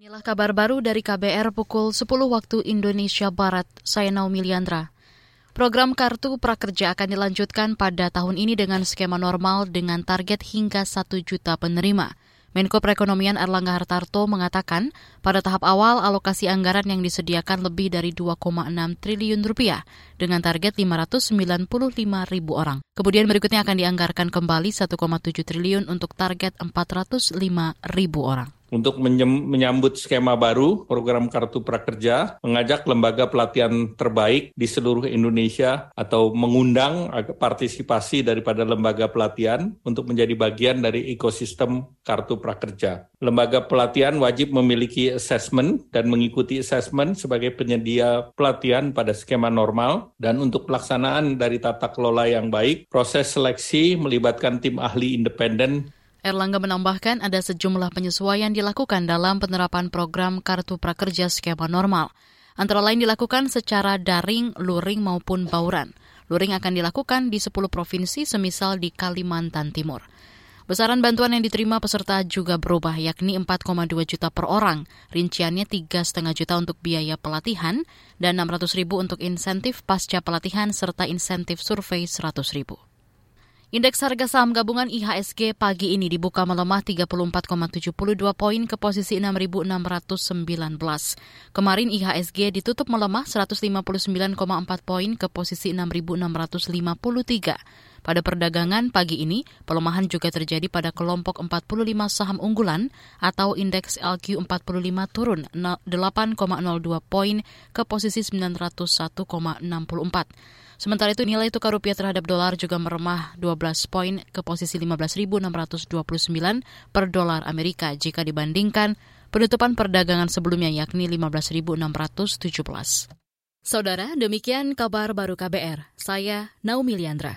Inilah kabar baru dari KBR pukul 10 waktu Indonesia Barat. Saya Naomi Liandra. Program Kartu Prakerja akan dilanjutkan pada tahun ini dengan skema normal dengan target hingga 1 juta penerima. Menko Perekonomian Erlangga Hartarto mengatakan pada tahap awal alokasi anggaran yang disediakan lebih dari 2,6 triliun rupiah dengan target 595 ribu orang. Kemudian berikutnya akan dianggarkan kembali 1,7 triliun untuk target 405 ribu orang untuk menyambut skema baru program Kartu Prakerja, mengajak lembaga pelatihan terbaik di seluruh Indonesia atau mengundang partisipasi daripada lembaga pelatihan untuk menjadi bagian dari ekosistem Kartu Prakerja. Lembaga pelatihan wajib memiliki assessment dan mengikuti assessment sebagai penyedia pelatihan pada skema normal dan untuk pelaksanaan dari tata kelola yang baik, proses seleksi melibatkan tim ahli independen Erlangga menambahkan ada sejumlah penyesuaian dilakukan dalam penerapan program Kartu Prakerja skema normal. Antara lain dilakukan secara daring, luring maupun bauran. Luring akan dilakukan di 10 provinsi semisal di Kalimantan Timur. Besaran bantuan yang diterima peserta juga berubah, yakni 4,2 juta per orang. Rinciannya 3,5 juta untuk biaya pelatihan dan 600 ribu untuk insentif pasca pelatihan serta insentif survei 100 ribu. Indeks harga saham gabungan IHSG pagi ini dibuka melemah 34,72 poin ke posisi 6.619. Kemarin IHSG ditutup melemah 159,4 poin ke posisi 6.653. Pada perdagangan pagi ini, pelemahan juga terjadi pada kelompok 45 saham unggulan atau indeks LQ45 turun 8,02 poin ke posisi 901,64. Sementara itu nilai tukar rupiah terhadap dolar juga meremah 12 poin ke posisi 15.629 per dolar Amerika jika dibandingkan penutupan perdagangan sebelumnya yakni 15.617. Saudara, demikian kabar baru KBR. Saya Naomi Liandra.